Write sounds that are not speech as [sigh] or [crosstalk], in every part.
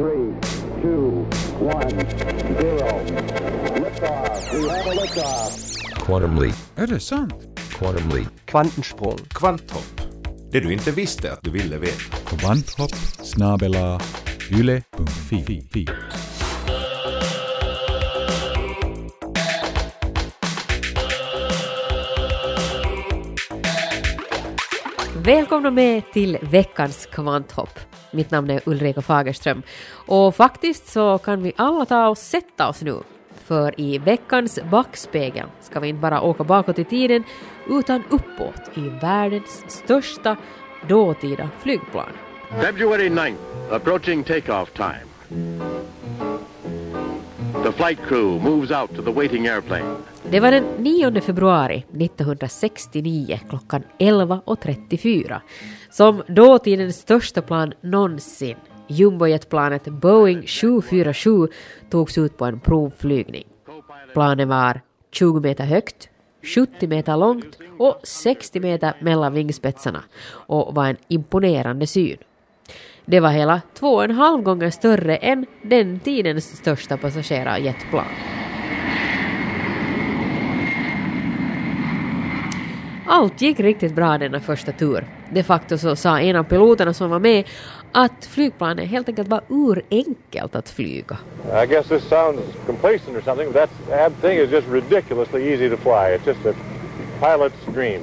three, two, one, zero. Liftoff. We have a liftoff. Quantum leap. Är det sant? Quantum leap. Kvantensprung. Kvanthopp. Det du inte visste att du ville veta. Kvanthopp snabela yle.fi. Välkomna med till veckans kvanthopp. Mitt namn är Ulrika Fagerström och faktiskt så kan vi alla ta och sätta oss nu. För i veckans backspegel ska vi inte bara åka bakåt i tiden utan uppåt i världens största dåtida flygplan. February 9th, approaching takeoff time. The flight crew moves out to the waiting airplane. Det var den 9 februari 1969 klockan 11.34 som dåtidens största plan någonsin, jumbojetplanet Boeing 747, togs ut på en provflygning. Planen var 20 meter högt, 70 meter långt och 60 meter mellan vingspetsarna och var en imponerande syn. Det var hela två och en halv gånger större än den tidens största passagerarjetplan. Allt gick riktigt bra denna första tur. De facto så sa en av piloterna som var med att flygplanet helt enkelt var urenkelt att flyga. I guess this sounds complacent or something, but that thing is just ridiculously easy to fly. It's just a pilot's dream.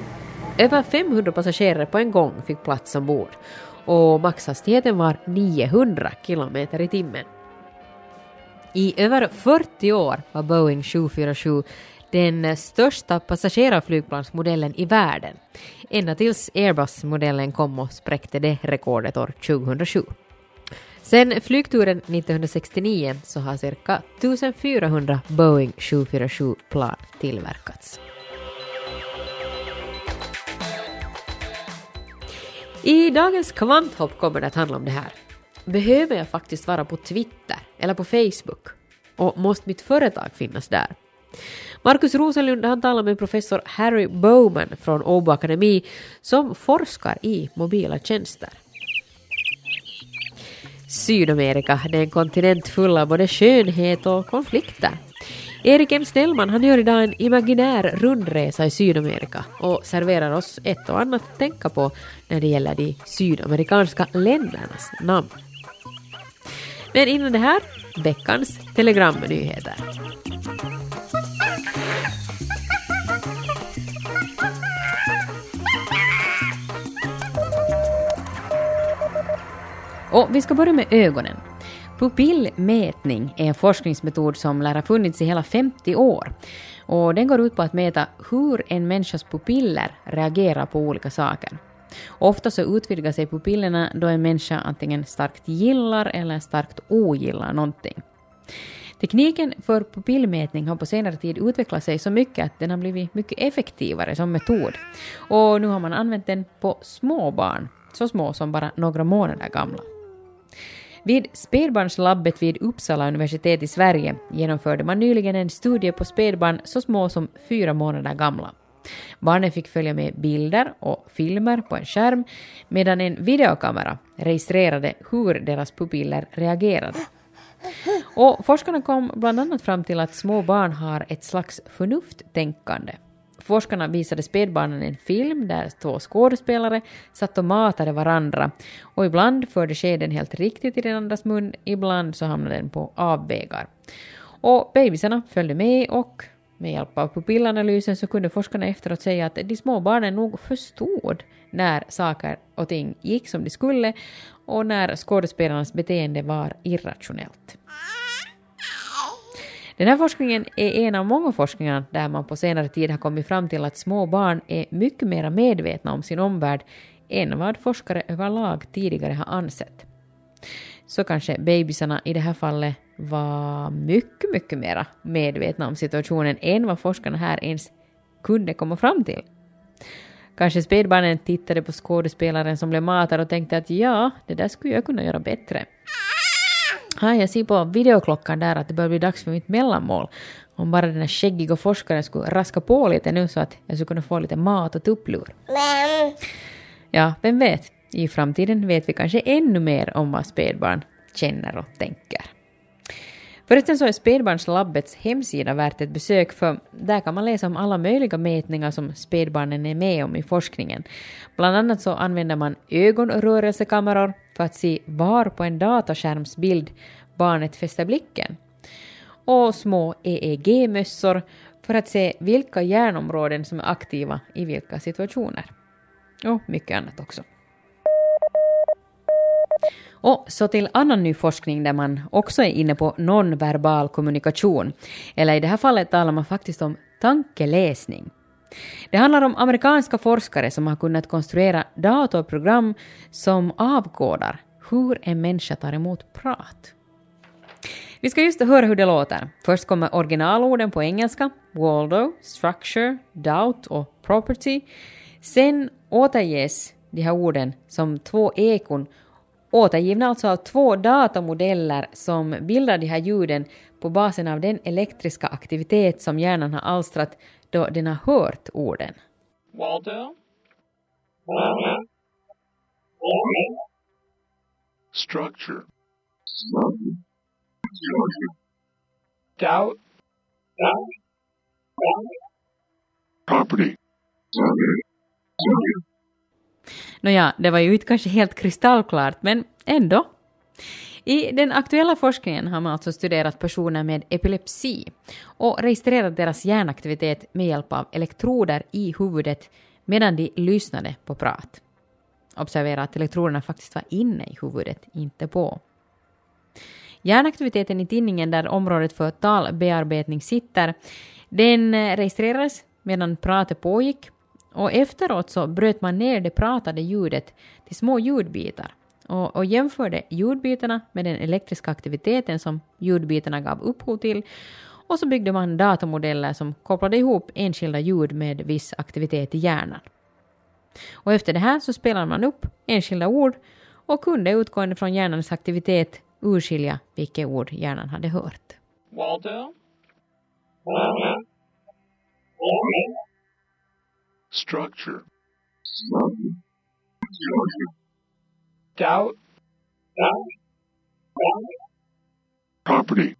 Över 500 passagerare på en gång fick plats ombord och maxhastigheten var 900 kilometer i timmen. I över 40 år var Boeing 747 den största passagerarflygplansmodellen i världen, ända tills Airbus-modellen kom och spräckte det rekordet år 2007. Sen flygturen 1969 så har cirka 1400 Boeing 747-plan tillverkats. I dagens kvanthopp kommer det att handla om det här. Behöver jag faktiskt vara på Twitter eller på Facebook? Och måste mitt företag finnas där? Markus Rosenlund han talar med professor Harry Bowman från Åbo Akademi som forskar i mobila tjänster. Sydamerika, det är en kontinent full av både skönhet och konflikter. Erik M. Snellman han gör idag en imaginär rundresa i Sydamerika och serverar oss ett och annat att tänka på när det gäller de sydamerikanska ländernas namn. Men innan det här, veckans telegramnyheter. Och vi ska börja med ögonen. Pupillmätning är en forskningsmetod som lär ha funnits i hela 50 år. Och den går ut på att mäta hur en människas pupiller reagerar på olika saker. Ofta så utvidgar sig pupillerna då en människa antingen starkt gillar eller starkt ogillar någonting. Tekniken för pupillmätning har på senare tid utvecklat sig så mycket att den har blivit mycket effektivare som metod. Och nu har man använt den på små barn, så små som bara några månader gamla. Vid spädbarnslabbet vid Uppsala universitet i Sverige genomförde man nyligen en studie på spädbarn så små som fyra månader gamla. Barnen fick följa med bilder och filmer på en skärm medan en videokamera registrerade hur deras pupiller reagerade. Och forskarna kom bland annat fram till att små barn har ett slags förnufttänkande. Forskarna visade spädbarnen en film där två skådespelare satt och matade varandra och ibland förde skeden helt riktigt i den andras mun, ibland så hamnade den på avvägar. Och bebisarna följde med och med hjälp av pupillanalysen så kunde forskarna efteråt säga att de små barnen nog förstod när saker och ting gick som de skulle och när skådespelarnas beteende var irrationellt. Den här forskningen är en av många forskningar där man på senare tid har kommit fram till att små barn är mycket mer medvetna om sin omvärld än vad forskare överlag tidigare har ansett. Så kanske bebisarna i det här fallet var mycket, mycket mer medvetna om situationen än vad forskarna här ens kunde komma fram till. Kanske spädbarnen tittade på skådespelaren som blev matad och tänkte att ja, det där skulle jag kunna göra bättre. Ah, jag ser på videoklockan där att det börjar bli dags för mitt mellanmål. Om bara den här skäggiga forskaren skulle raska på lite nu så att jag skulle kunna få lite mat och tupplur. Ja, vem vet? I framtiden vet vi kanske ännu mer om vad spädbarn känner och tänker. Förresten så är Spädbarnslabbets hemsida värt ett besök för där kan man läsa om alla möjliga mätningar som spädbarnen är med om i forskningen. Bland annat så använder man ögonrörelsekameror för att se var på en dataskärmsbild barnet fäster blicken. Och små EEG-mössor för att se vilka hjärnområden som är aktiva i vilka situationer. Och mycket annat också. Och så till annan ny forskning där man också är inne på nonverbal kommunikation. Eller i det här fallet talar man faktiskt om tankeläsning. Det handlar om amerikanska forskare som har kunnat konstruera datorprogram som avkodar hur en människa tar emot prat. Vi ska just höra hur det låter. Först kommer originalorden på engelska, Waldo, structure, doubt och property. Sen återges de här orden som två ekon återgivna alltså av två datamodeller som bildar de här ljuden på basen av den elektriska aktivitet som hjärnan har alstrat då den har hört orden. Structure. Doubt? Property. Nåja, det var ju inte kanske helt kristallklart, men ändå. I den aktuella forskningen har man alltså studerat personer med epilepsi och registrerat deras hjärnaktivitet med hjälp av elektroder i huvudet medan de lyssnade på prat. Observera att elektroderna faktiskt var inne i huvudet, inte på. Hjärnaktiviteten i tinningen där området för talbearbetning sitter, den eh, registrerades medan pratet pågick och efteråt så bröt man ner det pratade ljudet till små ljudbitar och, och jämförde ljudbitarna med den elektriska aktiviteten som ljudbitarna gav upphov till och så byggde man datamodeller som kopplade ihop enskilda ljud med viss aktivitet i hjärnan. Och efter det här så spelade man upp enskilda ord och kunde utgående från hjärnans aktivitet urskilja vilka ord hjärnan hade hört. Waldo? Structure. Doubt? Property.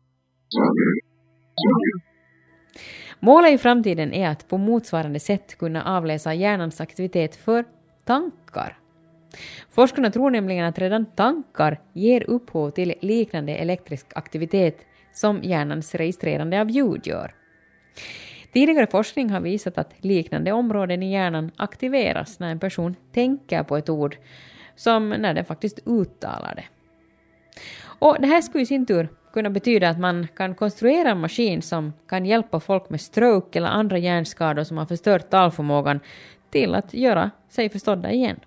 Målet i framtiden är att på motsvarande sätt kunna avläsa hjärnans aktivitet för tankar. Forskarna tror nämligen att redan tankar ger upphov till liknande elektrisk aktivitet som hjärnans registrerande av ljud gör. Tidigare forskning har visat att liknande områden i hjärnan aktiveras när en person tänker på ett ord som när den faktiskt uttalar det. Och det här skulle i sin tur kunna betyda att man kan konstruera en maskin som kan hjälpa folk med stroke eller andra hjärnskador som har förstört talförmågan till att göra sig förstådda igen.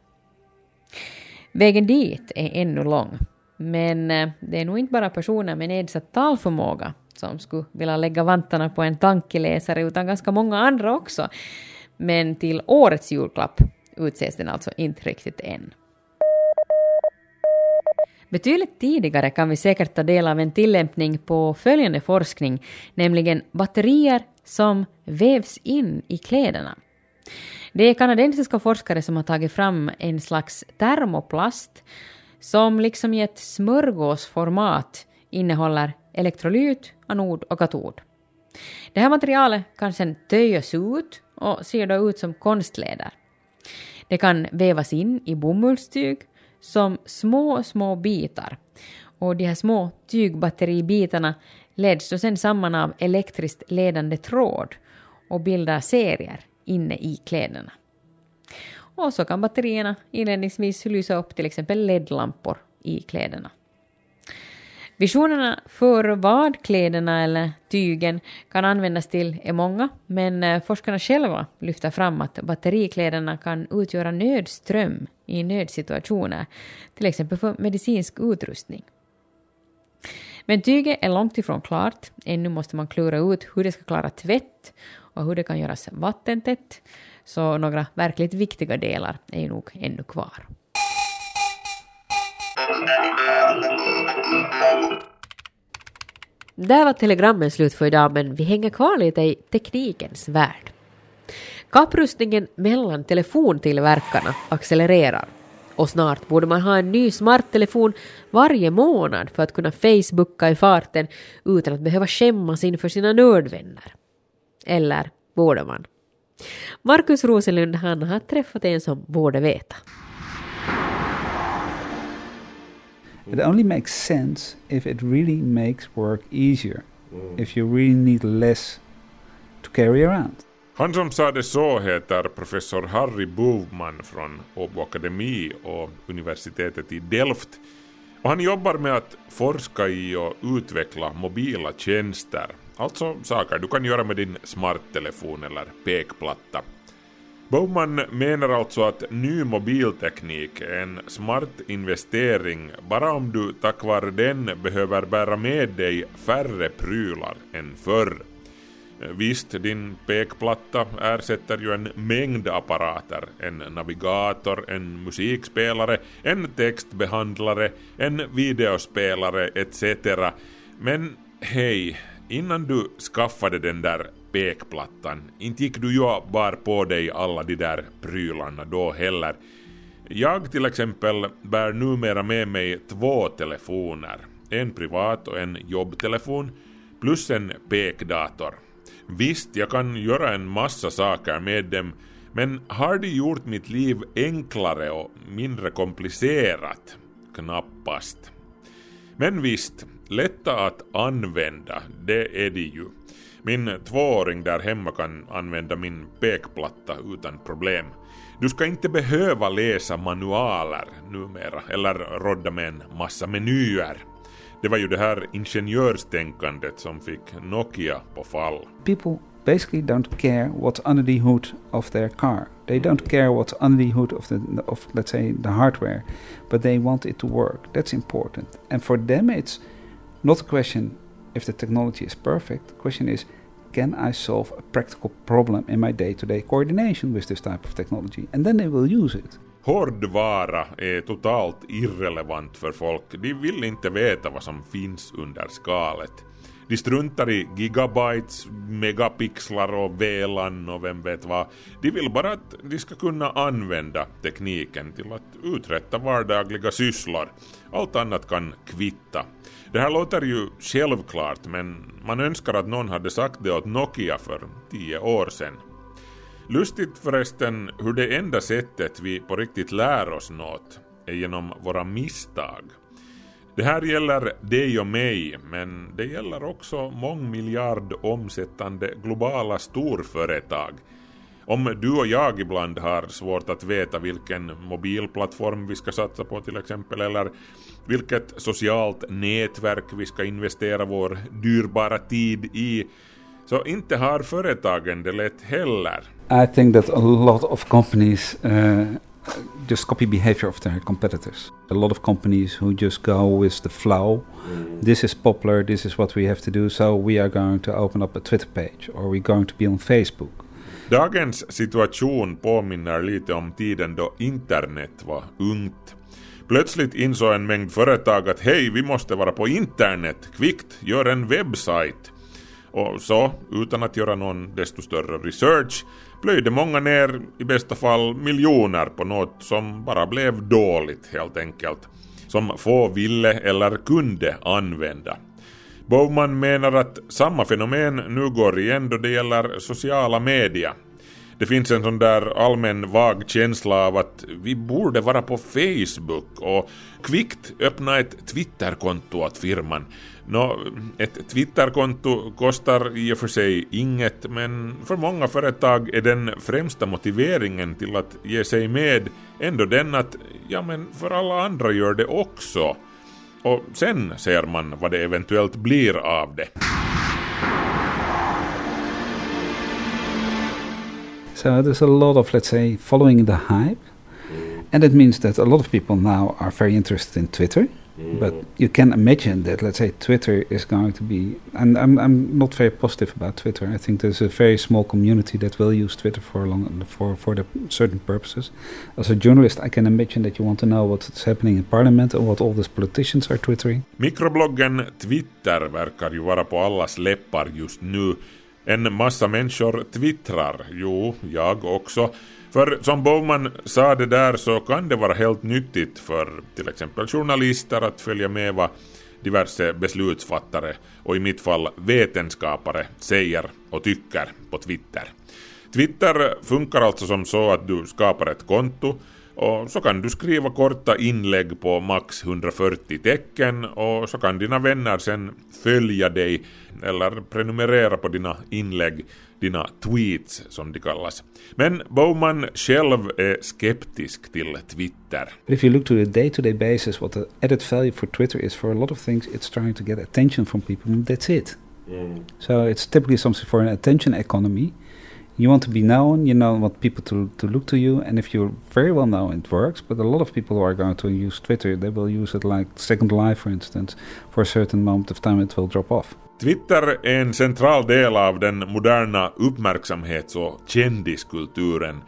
Vägen dit är ännu lång, men eh, det är nog inte bara personer med nedsatt talförmåga som skulle vilja lägga vantarna på en tankeläsare utan ganska många andra också. Men till årets julklapp utses den alltså inte riktigt än. Betydligt tidigare kan vi säkert ta del av en tillämpning på följande forskning, nämligen batterier som vävs in i kläderna. Det är kanadensiska forskare som har tagit fram en slags termoplast som liksom i ett smörgåsformat innehåller elektrolyt, anod och katod. Det här materialet kan sedan töjas ut och ser då ut som konstläder. Det kan vävas in i bomullstyg som små, små bitar. Och de här små tygbatteribitarna leds då sedan samman av elektriskt ledande tråd och bildar serier inne i kläderna. Och så kan batterierna inledningsvis lysa upp till exempel LED-lampor i kläderna. Visionerna för vad kläderna eller tygen kan användas till är många, men eh, forskarna själva lyfter fram att batterikläderna kan utgöra nödström i nödsituationer, till exempel för medicinsk utrustning. Men tyget är långt ifrån klart. Ännu måste man klura ut hur det ska klara tvätt och hur det kan göras vattentätt. Så några verkligt viktiga delar är ju nog ännu kvar. Där var telegrammen slut för idag men vi hänger kvar lite i teknikens värld. Kapprustningen mellan telefontillverkarna accelererar Och snart borde man ha en ny smarttelefon varje månad för att kunna facebooka i farten utan att behöva skämmas inför sina nördvänner. Eller borde man? Markus Roselund han har träffat en som borde veta. It only makes sense if it really makes work easier. If you really need less to carry around. Han som sa det så heter professor Harry Bovman från Åbo Akademi och universitetet i Delft. Och han jobbar med att forska i och utveckla mobila tjänster, alltså saker du kan göra med din smarttelefon eller pekplatta. Bowman menar alltså att ny mobilteknik är en smart investering bara om du tack vare den behöver bära med dig färre prylar än förr. Visst, din pekplatta ersätter ju en mängd apparater. En navigator, en musikspelare, en textbehandlare, en videospelare etc. Men hej, innan du skaffade den där pekplattan, inte gick du ju bar på dig alla de där prylarna då heller. Jag till exempel bär numera med mig två telefoner. En privat och en jobbtelefon, plus en pekdator. Visst, jag kan göra en massa saker med dem, men har de gjort mitt liv enklare och mindre komplicerat? Knappast. Men visst, lätta att använda, det är de ju. Min tvååring där hemma kan använda min pekplatta utan problem. Du ska inte behöva läsa manualer numera eller rodda med en massa menyer. Det var ju det här ingenjörstänkandet som fick Nokia på fall. People basically don't care what's under the hood of their car. They don't care what's under the hood of the of let's say the hardware, but they want it to work. That's important. And for them it's not a question if the technology is perfect. The question is can I solve a practical problem in my day-to-day coordination with this type of technology? And then they will use it. Hårdvara är totalt irrelevant för folk. De vill inte veta vad som finns under skalet. De struntar i gigabytes, megapixlar och VLAN och vem vet vad. De vill bara att de ska kunna använda tekniken till att uträtta vardagliga sysslor. Allt annat kan kvitta. Det här låter ju självklart men man önskar att någon hade sagt det åt Nokia för tio år sedan. Lustigt förresten hur det enda sättet vi på riktigt lär oss något är genom våra misstag. Det här gäller dig och mig, men det gäller också mångmiljard omsättande globala storföretag. Om du och jag ibland har svårt att veta vilken mobilplattform vi ska satsa på till exempel, eller vilket socialt nätverk vi ska investera vår dyrbara tid i, så inte har företagen det lätt heller. I think that a lot of companies uh, just copy behavior of their competitors. A lot of companies who just go with the flow. This is popular, this is what we have to do, so we are going to open up a Twitter page or we're going to be on Facebook. Dagens situation påminner lite om tiden då internet var ungt. Plötsligt insåg en mängd företag att hej, vi måste vara på internet, kvickt, gör en webbsajt. Och så, utan att göra någon desto större research, plöjde många ner i bästa fall miljoner på något som bara blev dåligt helt enkelt. Som få ville eller kunde använda. Bowman menar att samma fenomen nu går igen då det gäller sociala medier. Det finns en sån där allmän vag känsla av att vi borde vara på Facebook och kvickt öppna ett Twitterkonto åt firman. Nå, ett Twitterkonto kostar i och för sig inget, men för många företag är den främsta motiveringen till att ge sig med ändå den att ja men för alla andra gör det också. Och sen ser man vad det eventuellt blir av det. So uh, there's a lot of, let's say, following the hype. Mm. And it means that a lot of people now are very interested in Twitter. Mm. But you can imagine that, let's say, Twitter is going to be. And I'm, I'm not very positive about Twitter. I think there's a very small community that will use Twitter for long for for the certain purposes. As a journalist, I can imagine that you want to know what's happening in Parliament and what all these politicians are twittering. Mikrobloggen Twitter verkar ju vara på allas läppar just nu. En massa människor twittrar, jo, jag också. För som Bowman sa det där så kan det vara helt nyttigt för till exempel journalister att följa med vad diverse beslutsfattare och i mitt fall vetenskapare säger och tycker på Twitter. Twitter funkar alltså som så att du skapar ett konto och så kan du skriva korta inlägg på max 140 tecken och så kan dina vänner sen följa dig eller prenumerera på dina inlägg, dina tweets som de kallas. Men Bowman själv är skeptisk till Twitter. But if you look to the day-to-day basis, what the added value for Twitter is for a lot of things, it's trying to get attention from people. and That's it. So it's typically something for an attention economy. You want to be known, you know want people to, to look to you, and if you're very well known, it works. But a lot of people who are going to use Twitter, they will use it like Second Life, for instance. For a certain moment of time, it will drop off. Twitter är en central del av den moderna uppmärksamhets och kändiskulturen.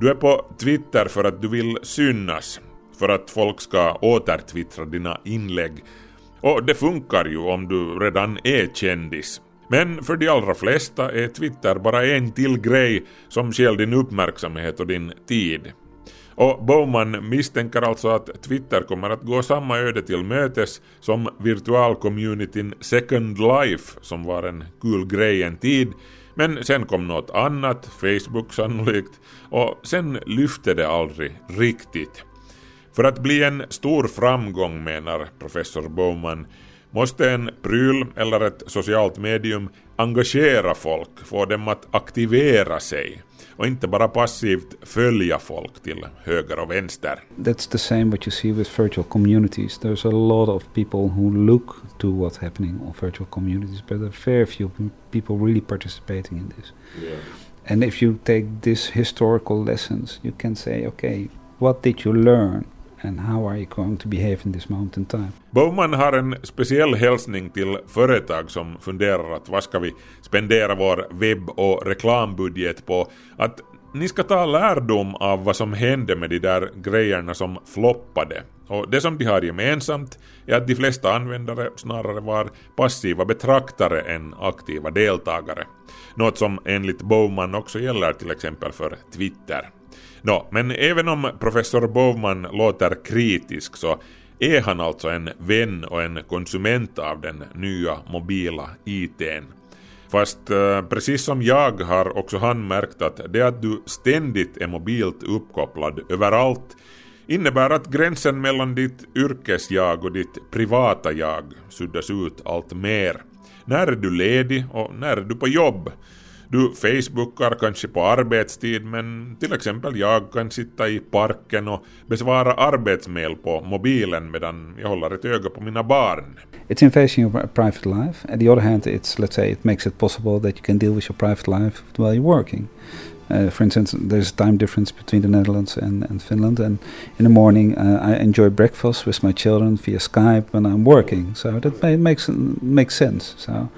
Du är på Twitter för att du vill synas, för att folk ska återtwittra dina inlägg. Och det funkar ju om du redan är kändis. Men för de allra flesta är Twitter bara en till grej som stjäl din uppmärksamhet och din tid. Och Bowman misstänker alltså att Twitter kommer att gå samma öde till mötes som virtualcommunityn Second Life som var en kul grej en tid men sen kom något annat, Facebook sannolikt, och sen lyfte det aldrig riktigt. För att bli en stor framgång menar professor Bowman måste en pryl eller ett socialt medium engagera folk, få dem att aktivera sig och inte bara passivt följa folk till höger och vänster. That's the same what you see with virtual communities. There's a lot of people who look to what's happening on virtual communities, but there are very few people really participating in this. And if you take these historical lessons, you can say, okay, what did you learn and how are you going to behave in this mountain time? Bowman har en speciell hälsning till företag som funderar att vad ska vi spendera vår webb och reklambudget på? Att ni ska ta lärdom av vad som hände med de där grejerna som floppade. Och det som de har gemensamt är att de flesta användare snarare var passiva betraktare än aktiva deltagare. Något som enligt Bowman också gäller till exempel för Twitter. Nå, men även om professor Bowman låter kritisk så är han alltså en vän och en konsument av den nya mobila ITn. Fast eh, precis som jag har också han märkt att det att du ständigt är mobilt uppkopplad överallt innebär att gränsen mellan ditt yrkesjag och ditt privata jag suddas ut allt mer. När är du ledig och när är du på jobb? Du facebookar kanske på arbetstid men till exempel jag kan sitta i parken och besvara arbetsmail på mobilen medan jag håller ett öga på mina barn. It's invading your private life. On the other hand, it's let's say it makes it possible that you can deal with your private life while you're working. Uh, for instance, there's a time difference between the Netherlands and, and Finland, and in the morning uh, I enjoy breakfast with my children via Skype when I'm working. So that ma- makes makes sense. So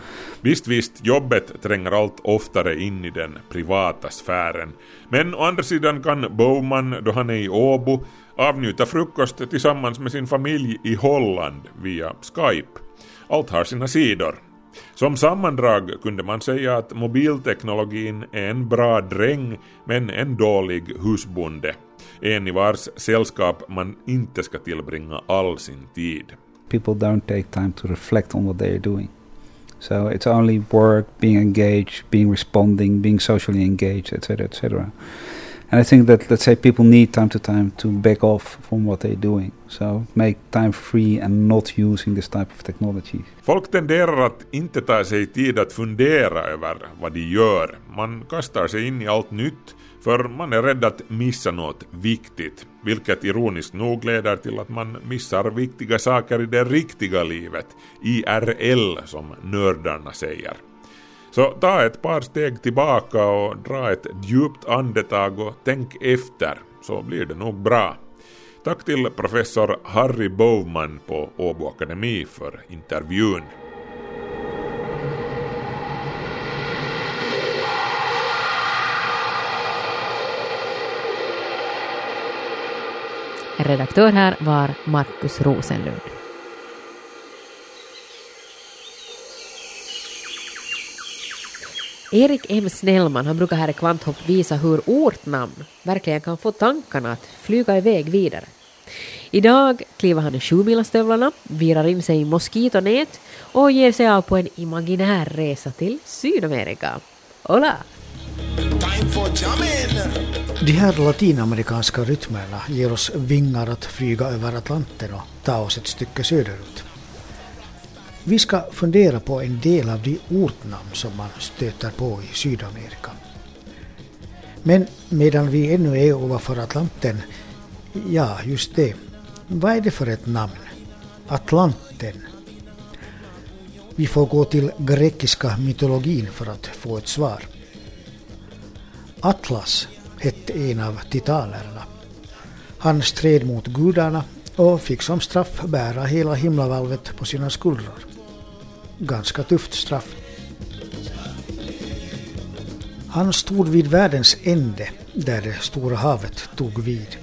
Visst, visst, jobbet tränger allt oftare in i den privata sfären. Men å andra sidan kan Bowman, då han är i Åbo, avnjuta frukost tillsammans med sin familj i Holland via Skype. Allt har sina sidor. Som sammandrag kunde man säga att mobilteknologin är en bra dräng men en dålig husbonde. En i vars sällskap man inte ska tillbringa all sin tid. people don't take time to reflect on what they are doing. So it's only work, being engaged, being responding, being socially engaged, etc., etc. And I think that let's say people need time to time to back off from what they're doing. So make time free and not using this type of technology. Folk tenderar att inte ta sig tid att fundera över vad de gör. Man kastar sig in i allt nytt för man är rädd att missa något viktigt, vilket ironiskt nog leder till att man missar viktiga saker i det riktiga livet, IRL som nördarna säger. Så ta ett par steg tillbaka och dra ett djupt andetag och tänk efter, så blir det nog bra. Tack till professor Harry Bowman på Åbo Akademi för intervjun. Redaktör här var Markus Rosenlund. Erik M. Snellman han brukar här i Kvanthopp visa hur ortnamn verkligen kan få tankarna att flyga iväg vidare. Idag kliver han i sjumilastövlarna, virar in sig i moskitonät och ger sig av på en imaginär resa till Sydamerika. Hola! De här latinamerikanska rytmerna ger oss vingar att flyga över Atlanten och ta oss ett stycke söderut. Vi ska fundera på en del av de ortnamn som man stöter på i Sydamerika. Men medan vi ännu är ovanför Atlanten, ja just det, vad är det för ett namn? Atlanten. Vi får gå till grekiska mytologin för att få ett svar. Atlas hette en av titanerna. Han stred mot gudarna och fick som straff bära hela himlavalvet på sina skuldror. Ganska tufft straff. Han stod vid världens ände där det stora havet tog vid.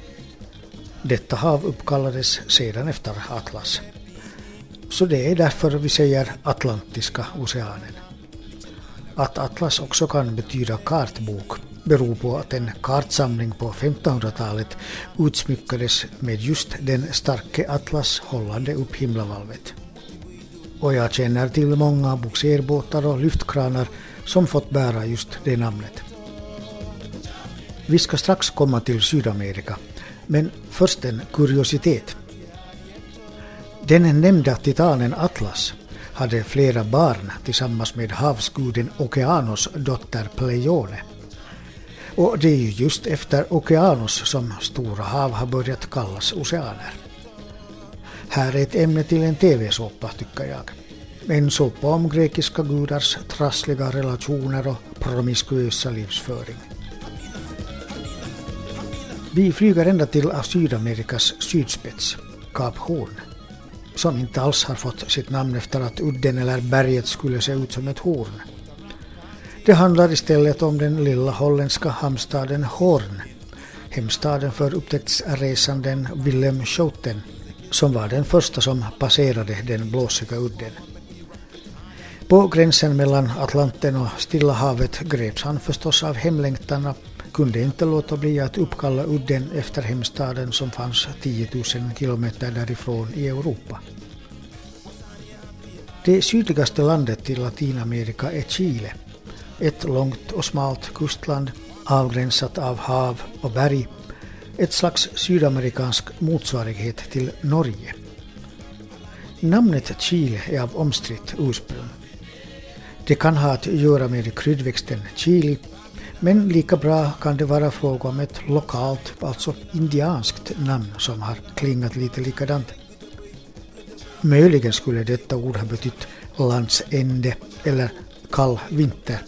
Detta hav uppkallades sedan efter Atlas. Så det är därför vi säger Atlantiska oceanen. Att Atlas också kan betyda kartbok beror på att en kartsamling på 1500-talet utsmyckades med just den starke Atlas hållande upp himlavalvet. Och jag känner till många bogserbåtar och lyftkranar som fått bära just det namnet. Vi ska strax komma till Sydamerika, men först en kuriositet. Den nämnda titanen Atlas hade flera barn tillsammans med havsguden Okeanos dotter Pleione. Och det är ju just efter Okeanos som stora hav har börjat kallas oceaner. Här är ett ämne till en TV-såpa tycker jag. En såpa om grekiska gudars trassliga relationer och promiskuösa livsföring. Vi flyger ända till Sydamerikas sydspets, Kap Horn, som inte alls har fått sitt namn efter att udden eller berget skulle se ut som ett horn. Det handlar istället om den lilla holländska hamnstaden Horn, hemstaden för upptäcktsresanden Willem Schouten, som var den första som passerade den blåsiga udden. På gränsen mellan Atlanten och Stilla havet greps han förstås av hemlängtan och kunde inte låta bli att uppkalla udden efter hemstaden som fanns 10 000 kilometer därifrån i Europa. Det sydligaste landet i Latinamerika är Chile ett långt och smalt kustland avgränsat av hav och berg, ett slags sydamerikansk motsvarighet till Norge. Namnet Chile är av omstritt ursprung. Det kan ha att göra med kryddväxten chili, men lika bra kan det vara fråga om ett lokalt, alltså indianskt namn som har klingat lite likadant. Möjligen skulle detta ord ha betytt landsände eller kall vinter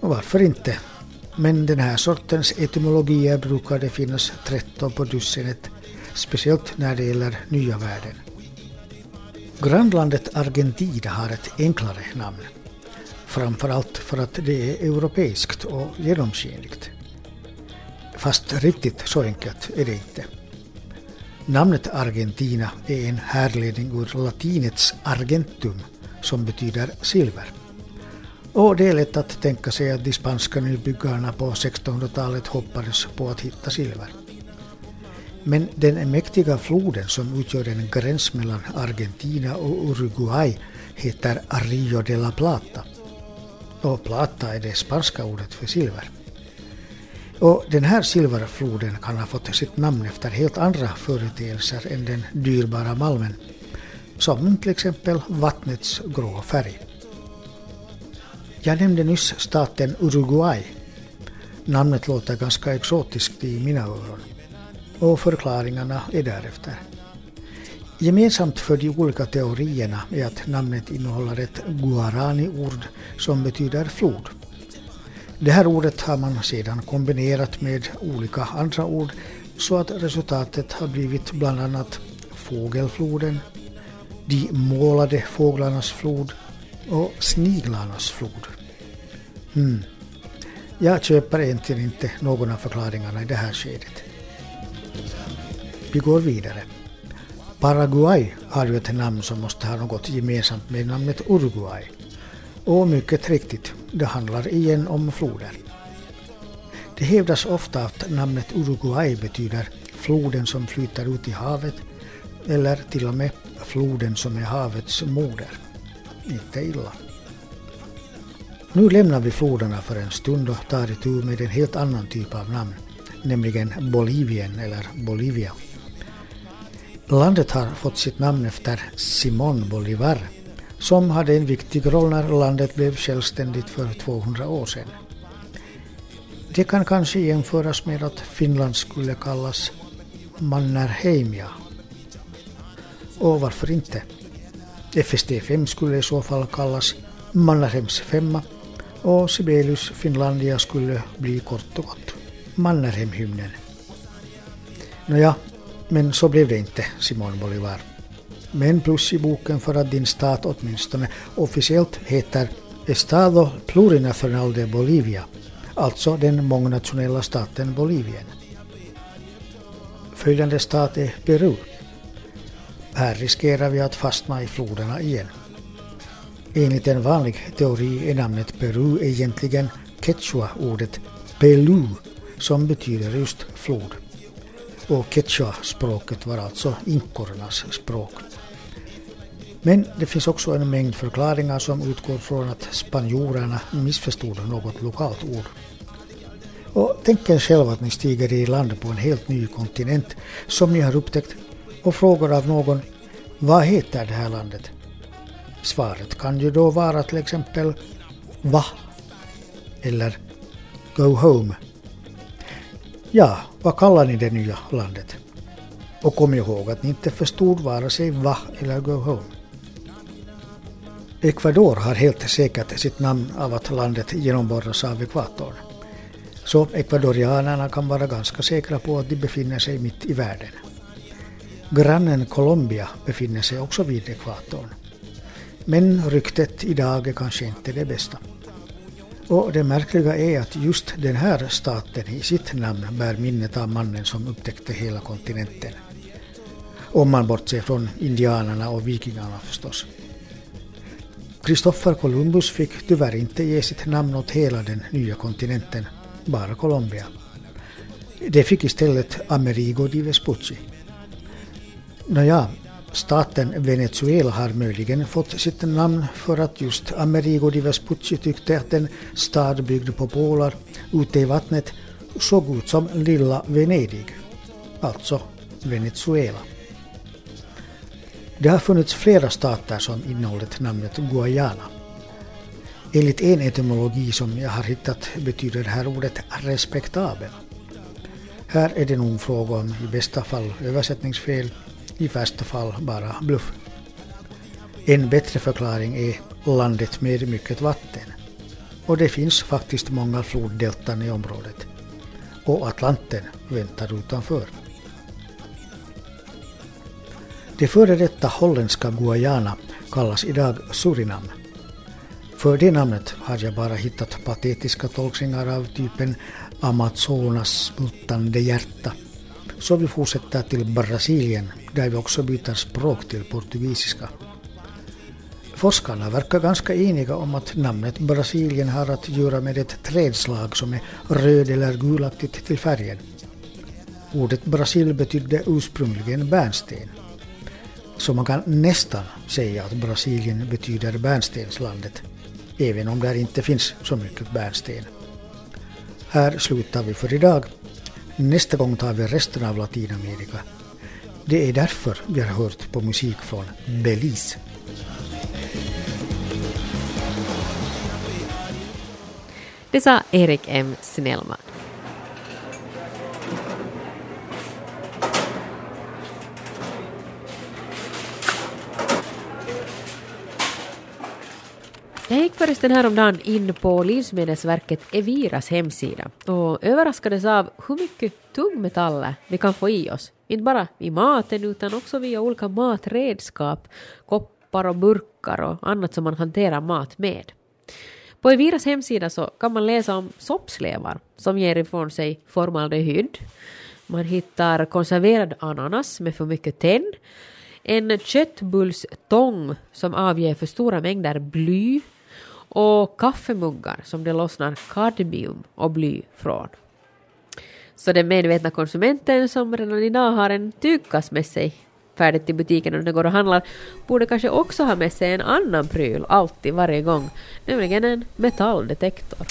och varför inte? Men den här sortens etymologier brukar det finnas 13 på dussinet, speciellt när det gäller nya världen. Grannlandet Argentina har ett enklare namn. Framförallt för att det är europeiskt och genomskinligt. Fast riktigt så enkelt är det inte. Namnet Argentina är en härledning ur latinets argentum som betyder silver. Och det är lätt att tänka sig att de spanska nybyggarna på 1600-talet hoppades på att hitta silver. Men den mäktiga floden som utgör en gräns mellan Argentina och Uruguay heter Rio de la Plata. Och plata är det spanska ordet för silver. Och den här silverfloden kan ha fått sitt namn efter helt andra företeelser än den dyrbara malmen, som till exempel vattnets grå färg. Jag nämnde nyss staten Uruguay. Namnet låter ganska exotiskt i mina öron. Och förklaringarna är därefter. Gemensamt för de olika teorierna är att namnet innehåller ett guarani-ord som betyder flod. Det här ordet har man sedan kombinerat med olika andra ord så att resultatet har blivit bland annat fågelfloden, de målade fåglarnas flod och sniglarnas flod. Mm. Jag köper egentligen inte någon av förklaringarna i det här skedet. Vi går vidare. Paraguay har ju ett namn som måste ha något gemensamt med namnet Uruguay. Och mycket riktigt, det handlar igen om floder. Det hävdas ofta att namnet Uruguay betyder floden som flyter ut i havet eller till och med floden som är havets moder. Inte illa. Nu lämnar vi floderna för en stund och tar itu med en helt annan typ av namn, nämligen Bolivien eller Bolivia. Landet har fått sitt namn efter Simón Bolívar som hade en viktig roll när landet blev självständigt för 200 år sedan. Det kan kanske jämföras med att Finland skulle kallas Mannerheimia. Och varför inte? FST5 skulle i så fall kallas Mannerheims femma och Sibelius Finlandia skulle bli kort och gott Mannerheimhymnen. Nåja, men så blev det inte, Simon Bolivar. Men plus i boken för att din stat åtminstone officiellt heter Estado Plurinacional de Bolivia, alltså den mångnationella staten Bolivien. Följande stat är Peru. Här riskerar vi att fastna i floderna igen. Enligt en vanlig teori är namnet Peru egentligen quechua-ordet Pelu som betyder just flod. Och quechua-språket var alltså inkornas språk. Men det finns också en mängd förklaringar som utgår från att spanjorerna missförstod något lokalt ord. Och tänk er själv att ni stiger i land på en helt ny kontinent som ni har upptäckt och frågar av någon vad heter det här landet? Svaret kan ju då vara till exempel va? Eller go home. Ja, vad kallar ni det nya landet? Och kom ihåg att ni inte förstod vare sig va eller go home. Ecuador har helt säkert sitt namn av att landet genomborras av ekvatorn. Så ecuadorianerna kan vara ganska säkra på att de befinner sig mitt i världen. Grannen Colombia befinner sig också vid ekvatorn. Men ryktet idag är kanske inte det bästa. Och det märkliga är att just den här staten i sitt namn bär minnet av mannen som upptäckte hela kontinenten. Om man bortser från indianerna och vikingarna förstås. Kristoffer Columbus fick tyvärr inte ge sitt namn åt hela den nya kontinenten, bara Colombia. Det fick istället Amerigo di Vespucci. Nåja, staten Venezuela har möjligen fått sitt namn för att just Amerigo di Vespucci tyckte att en stad byggd på pålar ute i vattnet såg ut som lilla Venedig, alltså Venezuela. Det har funnits flera stater som innehållit namnet Guayana. Enligt en etymologi som jag har hittat betyder det här ordet respektabel. Här är det nog fråga om i bästa fall översättningsfel, i värsta fall bara bluff. En bättre förklaring är landet med mycket vatten. Och det finns faktiskt många floddeltan i området. Och Atlanten väntar utanför. Det före detta holländska Guayana kallas idag Surinam. För det namnet har jag bara hittat patetiska tolkningar av typen Amazonas smultande hjärta. Så vi fortsätter till Brasilien där vi också byter språk till portugisiska. Forskarna verkar ganska eniga om att namnet Brasilien har att göra med ett trädslag som är röd eller gulaktigt till färgen. Ordet Brasil betydde ursprungligen bärnsten. Så man kan nästan säga att Brasilien betyder bärnstenslandet, även om där inte finns så mycket bärnsten. Här slutar vi för idag. Nästa gång tar vi resten av Latinamerika. Det är därför vi har hört på musik från Belize. Det sa Erik M. Snellman. Jag gick förresten häromdagen in på Livsmedelsverket Eviras hemsida och överraskades av hur mycket tungmetaller vi kan få i oss. Inte bara i maten utan också via olika matredskap, koppar och burkar och annat som man hanterar mat med. På Eviras hemsida så kan man läsa om soppslevar som ger ifrån sig formaldehyd. Man hittar konserverad ananas med för mycket tenn. En köttbullstång som avger för stora mängder bly och kaffemuggar som det lossnar kadmium och bly från. Så den medvetna konsumenten som redan idag har en tygkass med sig färdigt till butiken och den går och handlar borde kanske också ha med sig en annan pryl alltid varje gång, nämligen en metalldetektor.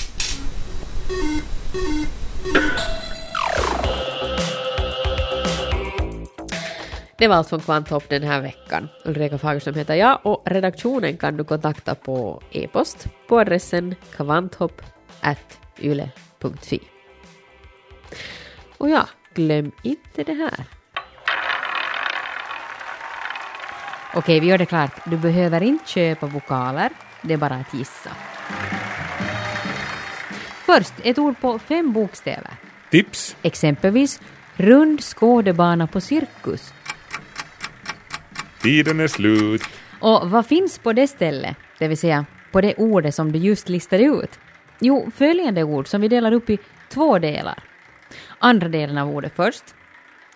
Det var allt från Kvanthopp den här veckan. Ulrika Fagerström heter jag och redaktionen kan du kontakta på e-post på adressen kvanthopp.yle.fi. Och ja, glöm inte det här. Okej, vi gör det klart. Du behöver inte köpa vokaler, det är bara att gissa. Först, ett ord på fem bokstäver. Tips. Exempelvis rund skådebana på cirkus. Tiden är slut. Och vad finns på det stället, det vill säga på det ordet som du just listade ut? Jo, följande ord som vi delar upp i två delar. Andra delen av ordet först.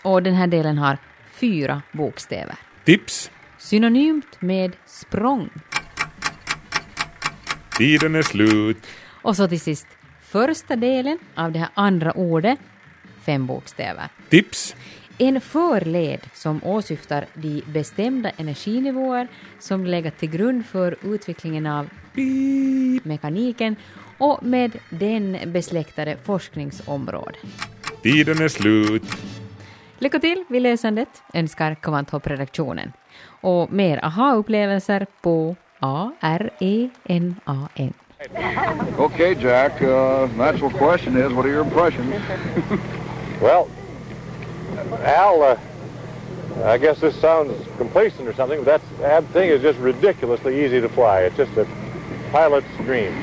Och den här delen har fyra bokstäver. Tips. Synonymt med språng. Tiden är slut. Och så till sist första delen av det här andra ordet, fem bokstäver. Tips. En förled som åsyftar de bestämda energinivåer som legat till grund för utvecklingen av mekaniken och med den besläktade forskningsområden. Tiden är slut. Lycka till vid läsandet önskar Kvanthopp-redaktionen. Och mer aha-upplevelser på A-R-E-N-A-N. Okay, Jack. Uh, natural question is, what are your impressions? [laughs] Well, Al, uh, I guess this sounds complacent or something, but that thing is just ridiculously easy to fly. It's just a pilot's dream.